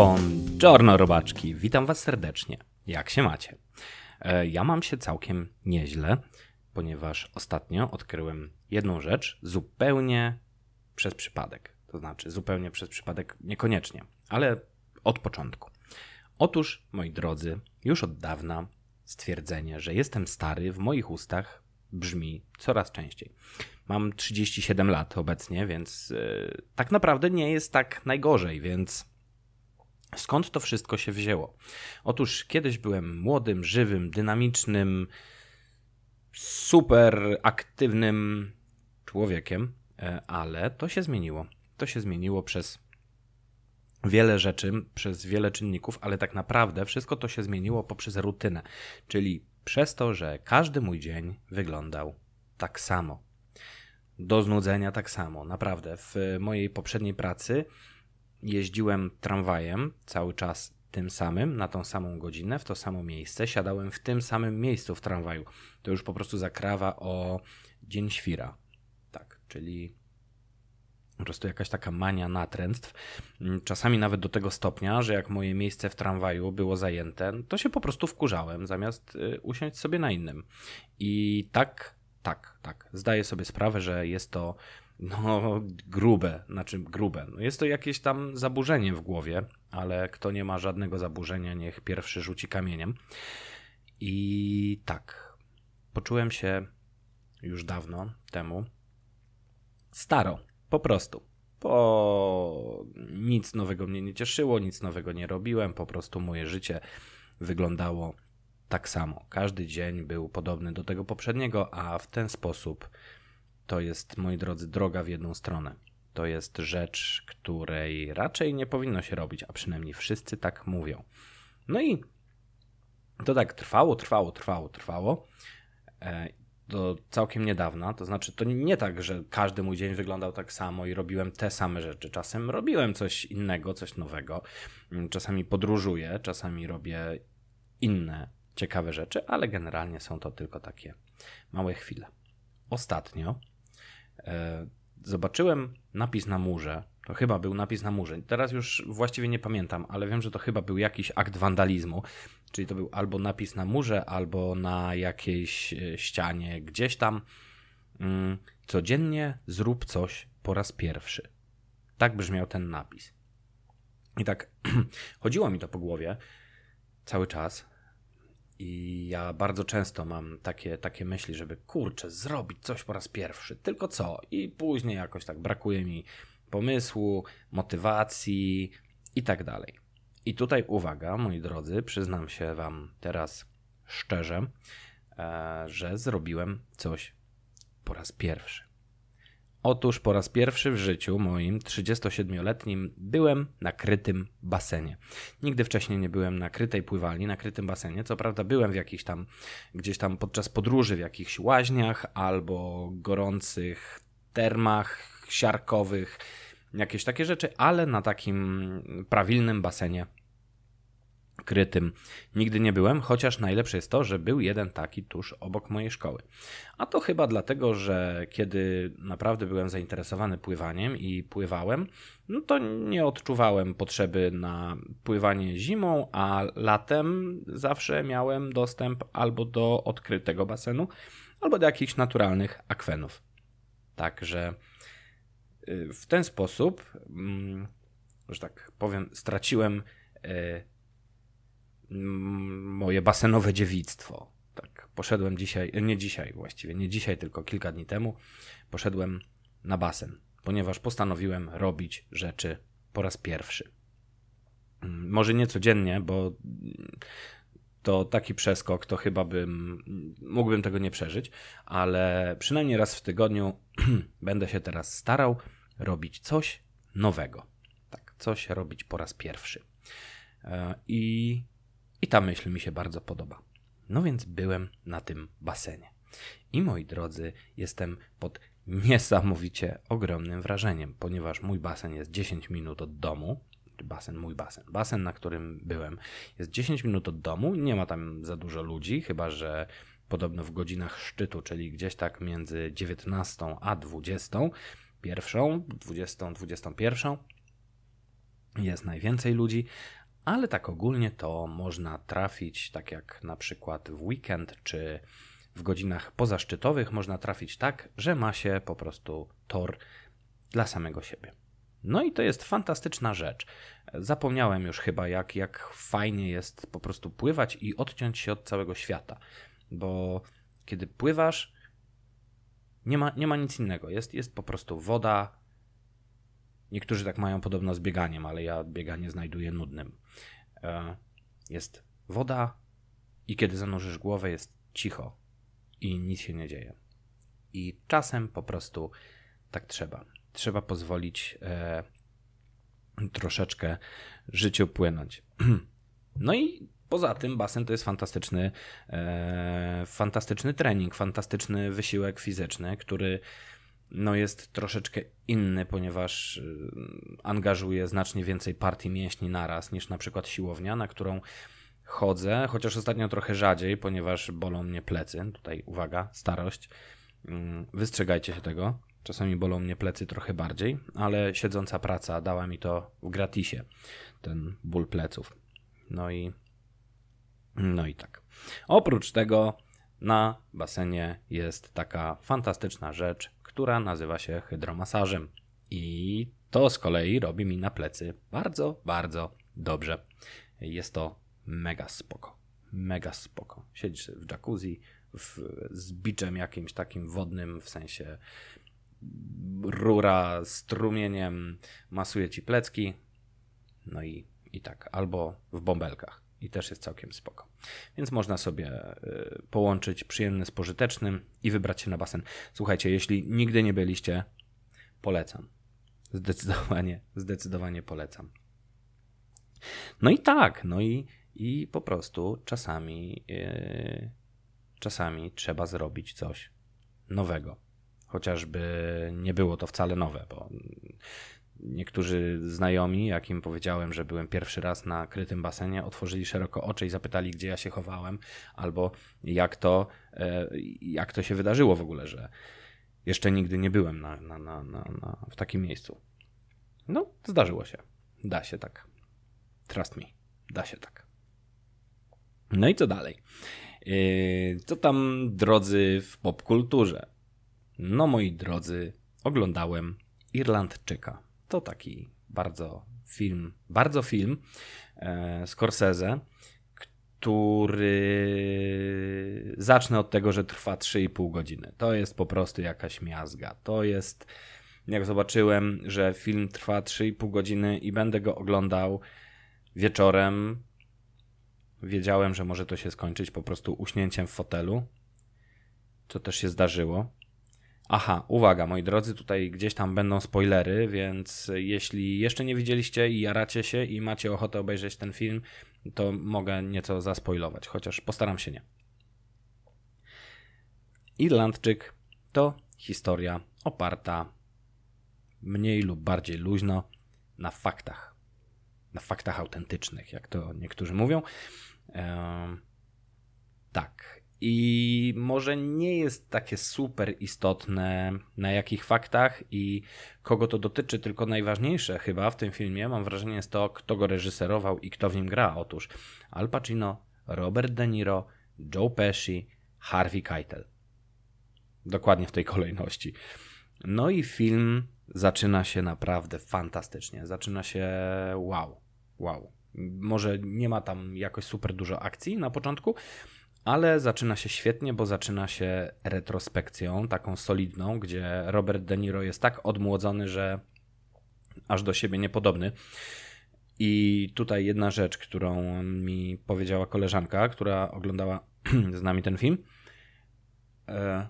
Buongiorno robaczki, witam was serdecznie. Jak się macie? E, ja mam się całkiem nieźle, ponieważ ostatnio odkryłem jedną rzecz zupełnie przez przypadek. To znaczy zupełnie przez przypadek niekoniecznie, ale od początku. Otóż, moi drodzy, już od dawna stwierdzenie, że jestem stary w moich ustach brzmi coraz częściej. Mam 37 lat obecnie, więc yy, tak naprawdę nie jest tak najgorzej, więc skąd to wszystko się wzięło? Otóż kiedyś byłem młodym, żywym, dynamicznym, super aktywnym człowiekiem, e, ale to się zmieniło. To się zmieniło przez wiele rzeczy, przez wiele czynników, ale tak naprawdę wszystko to się zmieniło poprzez rutynę, czyli przez to, że każdy mój dzień wyglądał tak samo. Do znudzenia tak samo. Naprawdę, w mojej poprzedniej pracy jeździłem tramwajem cały czas tym samym, na tą samą godzinę, w to samo miejsce. Siadałem w tym samym miejscu w tramwaju. To już po prostu zakrawa o dzień świra. Tak, czyli po prostu jakaś taka mania natręctw. Mm, czasami nawet do tego stopnia, że jak moje miejsce w tramwaju było zajęte, to się po prostu wkurzałem, zamiast y, usiąść sobie na innym. I tak, tak, tak. Zdaję sobie sprawę, że jest to no, grube, znaczy grube. No jest to jakieś tam zaburzenie w głowie, ale kto nie ma żadnego zaburzenia, niech pierwszy rzuci kamieniem. I tak, poczułem się już dawno temu staro po prostu. Bo nic nowego mnie nie cieszyło, nic nowego nie robiłem, po prostu moje życie wyglądało tak samo. Każdy dzień był podobny do tego poprzedniego, a w ten sposób to jest, moi drodzy, droga w jedną stronę. To jest rzecz, której raczej nie powinno się robić, a przynajmniej wszyscy tak mówią. No i to tak trwało, trwało, trwało, trwało. E, do całkiem niedawna. To znaczy, to nie tak, że każdy mój dzień wyglądał tak samo i robiłem te same rzeczy. Czasem robiłem coś innego, coś nowego. Mm, czasami podróżuję, czasami robię inne ciekawe rzeczy, ale generalnie są to tylko takie małe chwile. Ostatnio zobaczyłem napis na murze. To chyba był napis na murze. Teraz już właściwie nie pamiętam, ale wiem, że to chyba był jakiś akt wandalizmu. Czyli to był albo napis na murze, albo na jakiejś e, ścianie gdzieś tam. Mm, codziennie zrób coś po raz pierwszy. Tak brzmiał ten napis. I tak chodziło mi to po głowie cały czas. I ja bardzo często mam takie, takie myśli, żeby kurczę, zrobić coś po raz pierwszy. Tylko co? I później jakoś tak brakuje mi pomysłu, motywacji i tak dalej. I tutaj uwaga, moi drodzy, przyznam się Wam teraz szczerze, e, że zrobiłem coś po raz pierwszy. Otóż po raz pierwszy w życiu moim 37-letnim byłem na krytym basenie. Nigdy wcześniej nie byłem na krytej pływalni, na krytym basenie. Co prawda byłem w jakichś tam, gdzieś tam podczas podróży w jakichś łaźniach albo gorących termach siarkowych, jakieś takie rzeczy, ale na takim prawilnym basenie krytym nigdy nie byłem, chociaż najlepsze jest to, że był jeden taki tuż obok mojej szkoły. A to chyba dlatego, że kiedy naprawdę byłem zainteresowany pływaniem i pływałem, no to nie odczuwałem potrzeby na pływanie zimą, a latem zawsze miałem dostęp albo do odkrytego basenu, albo do jakichś naturalnych akwenów. Także y, w ten sposób, mm, że tak powiem, straciłem y, moje basenowe dziewictwo. Tak, poszedłem dzisiaj, nie dzisiaj właściwie, nie dzisiaj, tylko kilka dni temu, poszedłem na basen, ponieważ postanowiłem robić rzeczy po raz pierwszy. Mm, może nie codziennie, bo to taki przeskok, to chyba bym mógłbym tego nie przeżyć, ale przynajmniej raz w tygodniu będę się teraz starał robić coś nowego. Tak, coś robić po raz pierwszy. E, I i ta myśl mi się bardzo podoba. No więc byłem na tym basenie. I moi drodzy, jestem pod niesamowicie ogromnym wrażeniem, ponieważ mój basen jest 10 minut od domu. Basen, mój basen. Basen, na którym byłem, jest 10 minut od domu. Nie ma tam za dużo ludzi, chyba że podobno w godzinach szczytu, czyli gdzieś tak między 19 a 20, pierwszą, 20, 21, jest najwięcej ludzi, ale tak ogólnie to można trafić, tak jak na przykład w weekend czy w godzinach pozaszczytowych, można trafić tak, że ma się po prostu tor dla samego siebie. No i to jest fantastyczna rzecz. Zapomniałem już chyba, jak, jak fajnie jest po prostu pływać i odciąć się od całego świata, bo kiedy pływasz, nie ma, nie ma nic innego. Jest, jest po prostu woda. Niektórzy tak mają podobno z bieganiem, ale ja bieganie znajduję nudnym. E, jest woda i kiedy zanurzysz głowę, jest cicho i nic się nie dzieje. I czasem po prostu tak trzeba. Trzeba pozwolić e, troszeczkę życiu płynąć. No i poza tym basen to jest fantastyczny, e, fantastyczny trening, fantastyczny wysiłek fizyczny, który no jest troszeczkę inny, ponieważ e, angażuje znacznie więcej partii mięśni naraz niż na przykład siłownia, na którą chodzę, chociaż ostatnio trochę rzadziej, ponieważ bolą mnie plecy. Tutaj uwaga, starość. Mm, wystrzegajcie się tego. Czasami bolą mnie plecy trochę bardziej, ale siedząca praca dała mi to w gratisie, ten ból pleców. No i no i tak. Oprócz tego na basenie jest taka fantastyczna rzecz, która nazywa się hydromasażem. I to z kolei robi mi na plecy bardzo, bardzo dobrze. Jest to mega spoko. Mega spoko. Siedzisz w jacuzzi w, z biczem jakimś takim wodnym, w sensie rura strumieniem masuje ci plecki. No i, i tak. Albo w bąbelkach. I też jest całkiem spoko. Więc można sobie y, połączyć przyjemny z pożytecznym i wybrać się na basen. Słuchajcie, jeśli nigdy nie byliście, polecam. Zdecydowanie, zdecydowanie polecam. No i tak, no i, i po prostu czasami, yy, czasami trzeba zrobić coś nowego. Chociażby nie było to wcale nowe, bo niektórzy znajomi, jak im powiedziałem, że byłem pierwszy raz na krytym basenie, otworzyli szeroko oczy i zapytali, gdzie ja się chowałem, albo jak to, yy, jak to się wydarzyło w ogóle, że jeszcze nigdy nie byłem na, na, na, na, w takim miejscu. No, zdarzyło się. Da się tak. Trust me. Da się tak. No i co dalej? Yy, co tam, drodzy, w popkulturze? No, moi drodzy, oglądałem Irlandczyka. To taki bardzo film, bardzo film e, Scorsese, który zacznę od tego, że trwa 3,5 godziny. To jest po prostu jakaś miazga. To jest, jak zobaczyłem, że film trwa 3,5 godziny i będę go oglądał wieczorem, wiedziałem, że może to się skończyć po prostu uśnięciem w fotelu. To też się zdarzyło. Aha, uwaga, moi drodzy, tutaj gdzieś tam będą spoilery, więc jeśli jeszcze nie widzieliście i jaracie się i macie ochotę obejrzeć ten film, to mogę nieco zaspoilować, chociaż postaram się nie. Irlandczyk to historia oparta mniej lub bardziej luźno na faktach. Na faktach autentycznych, jak to niektórzy mówią. Ehm, tak. I może nie jest takie super istotne, na jakich faktach i kogo to dotyczy, tylko najważniejsze chyba w tym filmie, mam wrażenie, jest to, kto go reżyserował i kto w nim gra. Otóż Al Pacino, Robert De Niro, Joe Pesci, Harvey Keitel. Dokładnie w tej kolejności. No i film zaczyna się naprawdę fantastycznie. Zaczyna się wow, wow. Może nie ma tam jakoś super dużo akcji na początku, ale zaczyna się świetnie, bo zaczyna się retrospekcją, taką solidną, gdzie Robert De Niro jest tak odmłodzony, że aż do siebie niepodobny. I tutaj jedna rzecz, którą mi powiedziała koleżanka, która oglądała z nami ten film. E,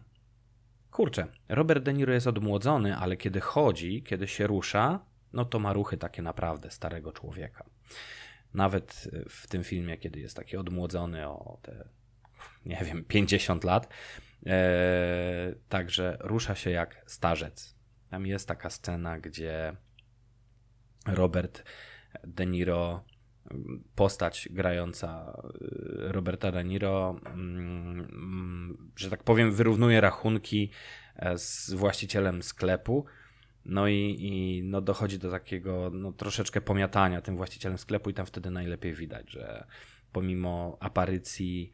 kurczę, Robert De Niro jest odmłodzony, ale kiedy chodzi, kiedy się rusza, no to ma ruchy takie naprawdę starego człowieka. Nawet w tym filmie, kiedy jest taki odmłodzony o te, nie wiem, 50 lat, e, także rusza się jak starzec. Tam jest taka scena, gdzie Robert De Niro, postać grająca e, Roberta De Niro, mm, że tak powiem, wyrównuje rachunki e, z właścicielem sklepu No i, i no dochodzi do takiego no, troszeczkę pomiatania tym właścicielem sklepu i tam wtedy najlepiej widać, że pomimo aparycji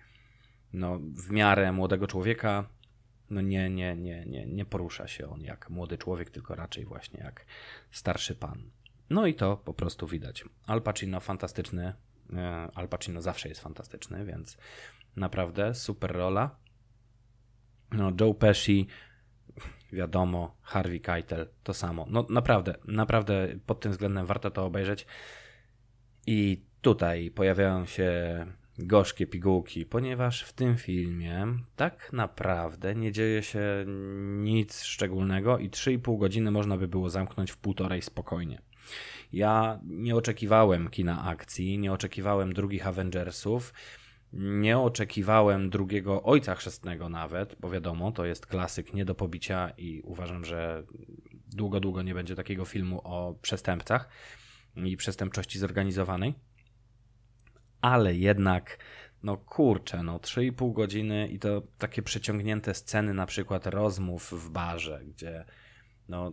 no, w miarę młodego człowieka, no nie, nie, nie, nie, nie porusza się on jak młody człowiek, tylko raczej właśnie jak starszy pan. No i to po prostu widać. Al Pacino fantastyczny. E, Al Pacino zawsze jest fantastyczny, więc naprawdę super rola. No, Joe Pesci, wiadomo, Harvey Keitel, to samo. No naprawdę, naprawdę pod tym względem warto to obejrzeć. I tutaj pojawiają się gorzkie pigułki, ponieważ w tym filmie tak naprawdę nie dzieje się nic szczególnego i 3,5 godziny można by było zamknąć w półtorej spokojnie. Ja nie oczekiwałem kina akcji, nie oczekiwałem drugich Avengersów, nie oczekiwałem drugiego Ojca Chrzestnego nawet, bo wiadomo, to jest klasyk nie do pobicia i uważam, że długo, długo nie będzie takiego filmu o przestępcach i przestępczości zorganizowanej ale jednak, no kurczę, no 3,5 godziny i to takie przeciągnięte sceny, na przykład rozmów w barze, gdzie no,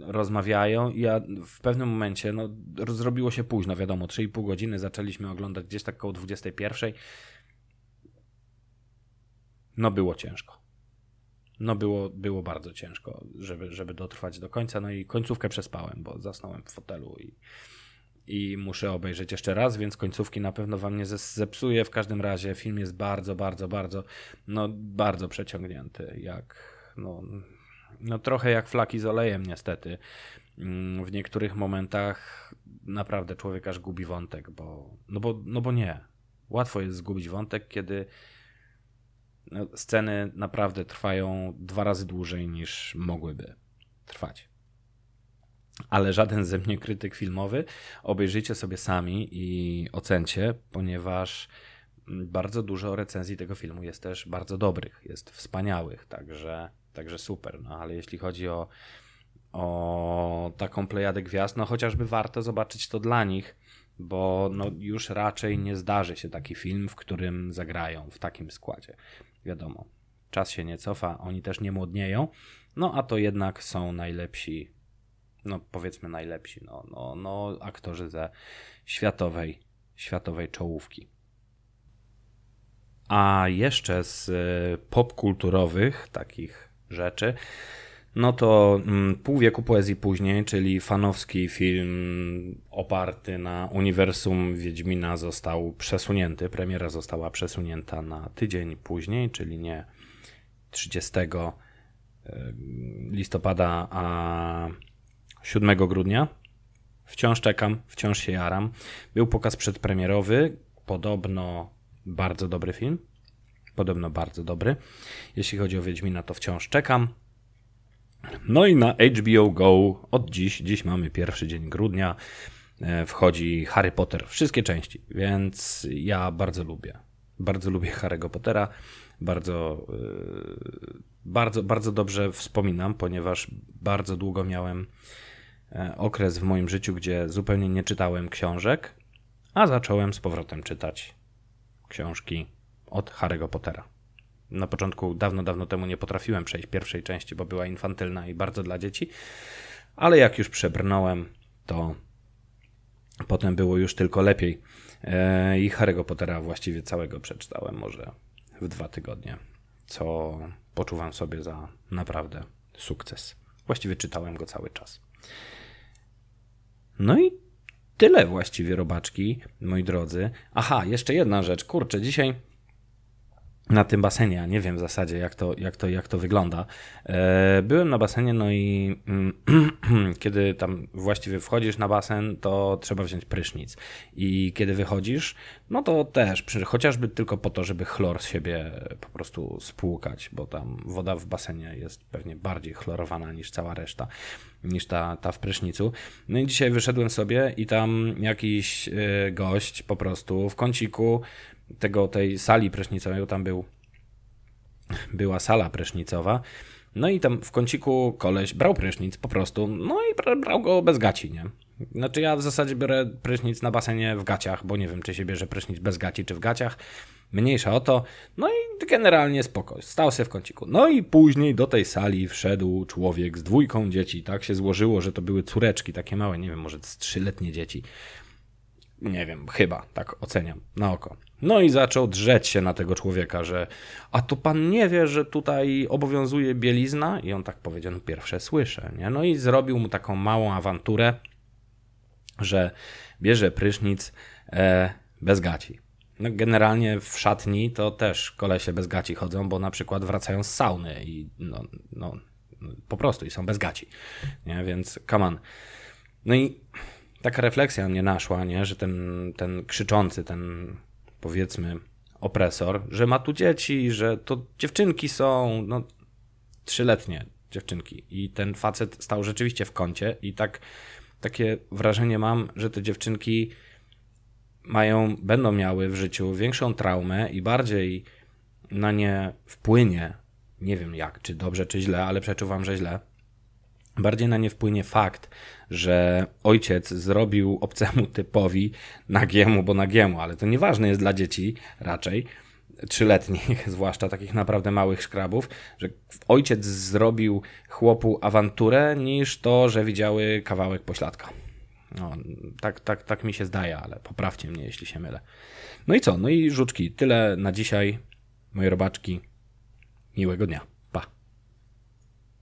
rozmawiają i ja w pewnym momencie, no, zrobiło się późno, wiadomo, 3,5 godziny zaczęliśmy oglądać gdzieś tak koło 21. No było ciężko. No było, było bardzo ciężko, żeby, żeby dotrwać do końca. No i końcówkę przespałem, bo zasnąłem w fotelu i, i muszę obejrzeć jeszcze raz, więc końcówki na pewno wam nie zepsuję. W każdym razie film jest bardzo, bardzo, bardzo, no bardzo przeciągnięty, jak, no, no trochę jak flaki z olejem niestety. Mm, w niektórych momentach naprawdę człowiek aż gubi wątek, bo, no bo, no bo nie. Łatwo jest zgubić wątek, kiedy no, sceny naprawdę trwają dwa razy dłużej niż mogłyby trwać ale żaden ze mnie krytyk filmowy. Obejrzyjcie sobie sami i ocencie, ponieważ bardzo dużo recenzji tego filmu jest też bardzo dobrych, jest wspaniałych, także, także super. No ale jeśli chodzi o, o taką plejadę gwiazd, no chociażby warto zobaczyć to dla nich, bo no już raczej nie zdarzy się taki film, w którym zagrają w takim składzie. Wiadomo, czas się nie cofa, oni też nie młodnieją, no a to jednak są najlepsi no powiedzmy najlepsi, no, no, no aktorzy ze światowej, światowej czołówki. A jeszcze z y, popkulturowych takich rzeczy, no to mm, pół wieku poezji później, czyli fanowski film oparty na uniwersum Wiedźmina został przesunięty. Premiera została przesunięta na tydzień później, czyli nie 30 y, listopada, a 7 grudnia. Wciąż czekam, wciąż się jaram. Był pokaz przedpremierowy, podobno bardzo dobry film. Podobno bardzo dobry. Jeśli chodzi o Wiedźmina, to wciąż czekam. No i na HBO Go od dziś, dziś mamy pierwszy dzień grudnia, e, wchodzi Harry Potter, wszystkie części, więc ja bardzo lubię. Bardzo lubię Harry'ego Pottera, bardzo, e, bardzo, bardzo dobrze wspominam, ponieważ bardzo długo miałem okres w moim życiu, gdzie zupełnie nie czytałem książek, a zacząłem z powrotem czytać książki od Harry'ego Pottera. Na początku, dawno, dawno temu nie potrafiłem przejść pierwszej części, bo była infantylna i bardzo dla dzieci, ale jak już przebrnąłem, to potem było już tylko lepiej. E, I Harry'ego Pottera właściwie całego przeczytałem może w dwa tygodnie, co poczuwam sobie za naprawdę sukces. Właściwie czytałem go cały czas. No i tyle właściwie robaczki, moi drodzy. Aha, jeszcze jedna rzecz. Kurczę, dzisiaj na tym basenie, ja nie wiem w zasadzie jak to, jak to, jak to wygląda. E, byłem na basenie, no i mm, kiedy tam właściwie wchodzisz na basen, to trzeba wziąć prysznic. I kiedy wychodzisz, no to też, chociażby tylko po to, żeby chlor z siebie po prostu spłukać, bo tam woda w basenie jest pewnie bardziej chlorowana niż cała reszta, niż ta, ta w prysznicu. No i dzisiaj wyszedłem sobie i tam jakiś e, gość po prostu w kąciku tego, tej sali prysznicowej, tam był, była sala prysznicowa, no i tam w kąciku koleś brał prysznic po prostu, no i brał go bez gaci, nie? Znaczy ja w zasadzie biorę prysznic na basenie w gaciach, bo nie wiem, czy się bierze prysznic bez gaci, czy w gaciach. Mniejsza o to. No i generalnie spoko. Stał się w kąciku. No i później do tej sali wszedł człowiek z dwójką dzieci. Tak się złożyło, że to były córeczki takie małe, nie wiem, może z trzyletnie dzieci. Nie wiem, chyba, tak oceniam, na oko. No i zaczął drzeć się na tego człowieka, że a to pan nie wie, że tutaj obowiązuje bielizna? I on tak powiedział, no pierwsze słyszę, nie? No i zrobił mu taką małą awanturę, że bierze prysznic e, bez gaci. No generalnie w szatni to też kolesie bez gaci chodzą, bo na przykład wracają z sauny i no, no po prostu i są bez gaci, nie? Więc on. No i taka refleksja mnie naszła, nie? że ten, ten krzyczący, ten powiedzmy opresor, że ma tu dzieci, że to dziewczynki są, no trzyletnie dziewczynki. I ten facet stał rzeczywiście w kącie i tak takie wrażenie mam, że te dziewczynki mają, będą miały w życiu większą traumę i bardziej na nie wpłynie, nie wiem jak, czy dobrze, czy źle, ale przeczuwam, że źle, bardziej na nie wpłynie fakt, że ojciec zrobił obcemu typowi nagiemu, bo nagiemu, ale to nieważne jest dla dzieci raczej, trzyletnich, zwłaszcza takich naprawdę małych szkrabów, że ojciec zrobił chłopu awanturę, niż to, że widziały kawałek pośladka. No, tak, tak, tak mi się zdaje, ale poprawcie mnie, jeśli się mylę. No i co? No i żuczki. Tyle na dzisiaj. Moje robaczki. Miłego dnia.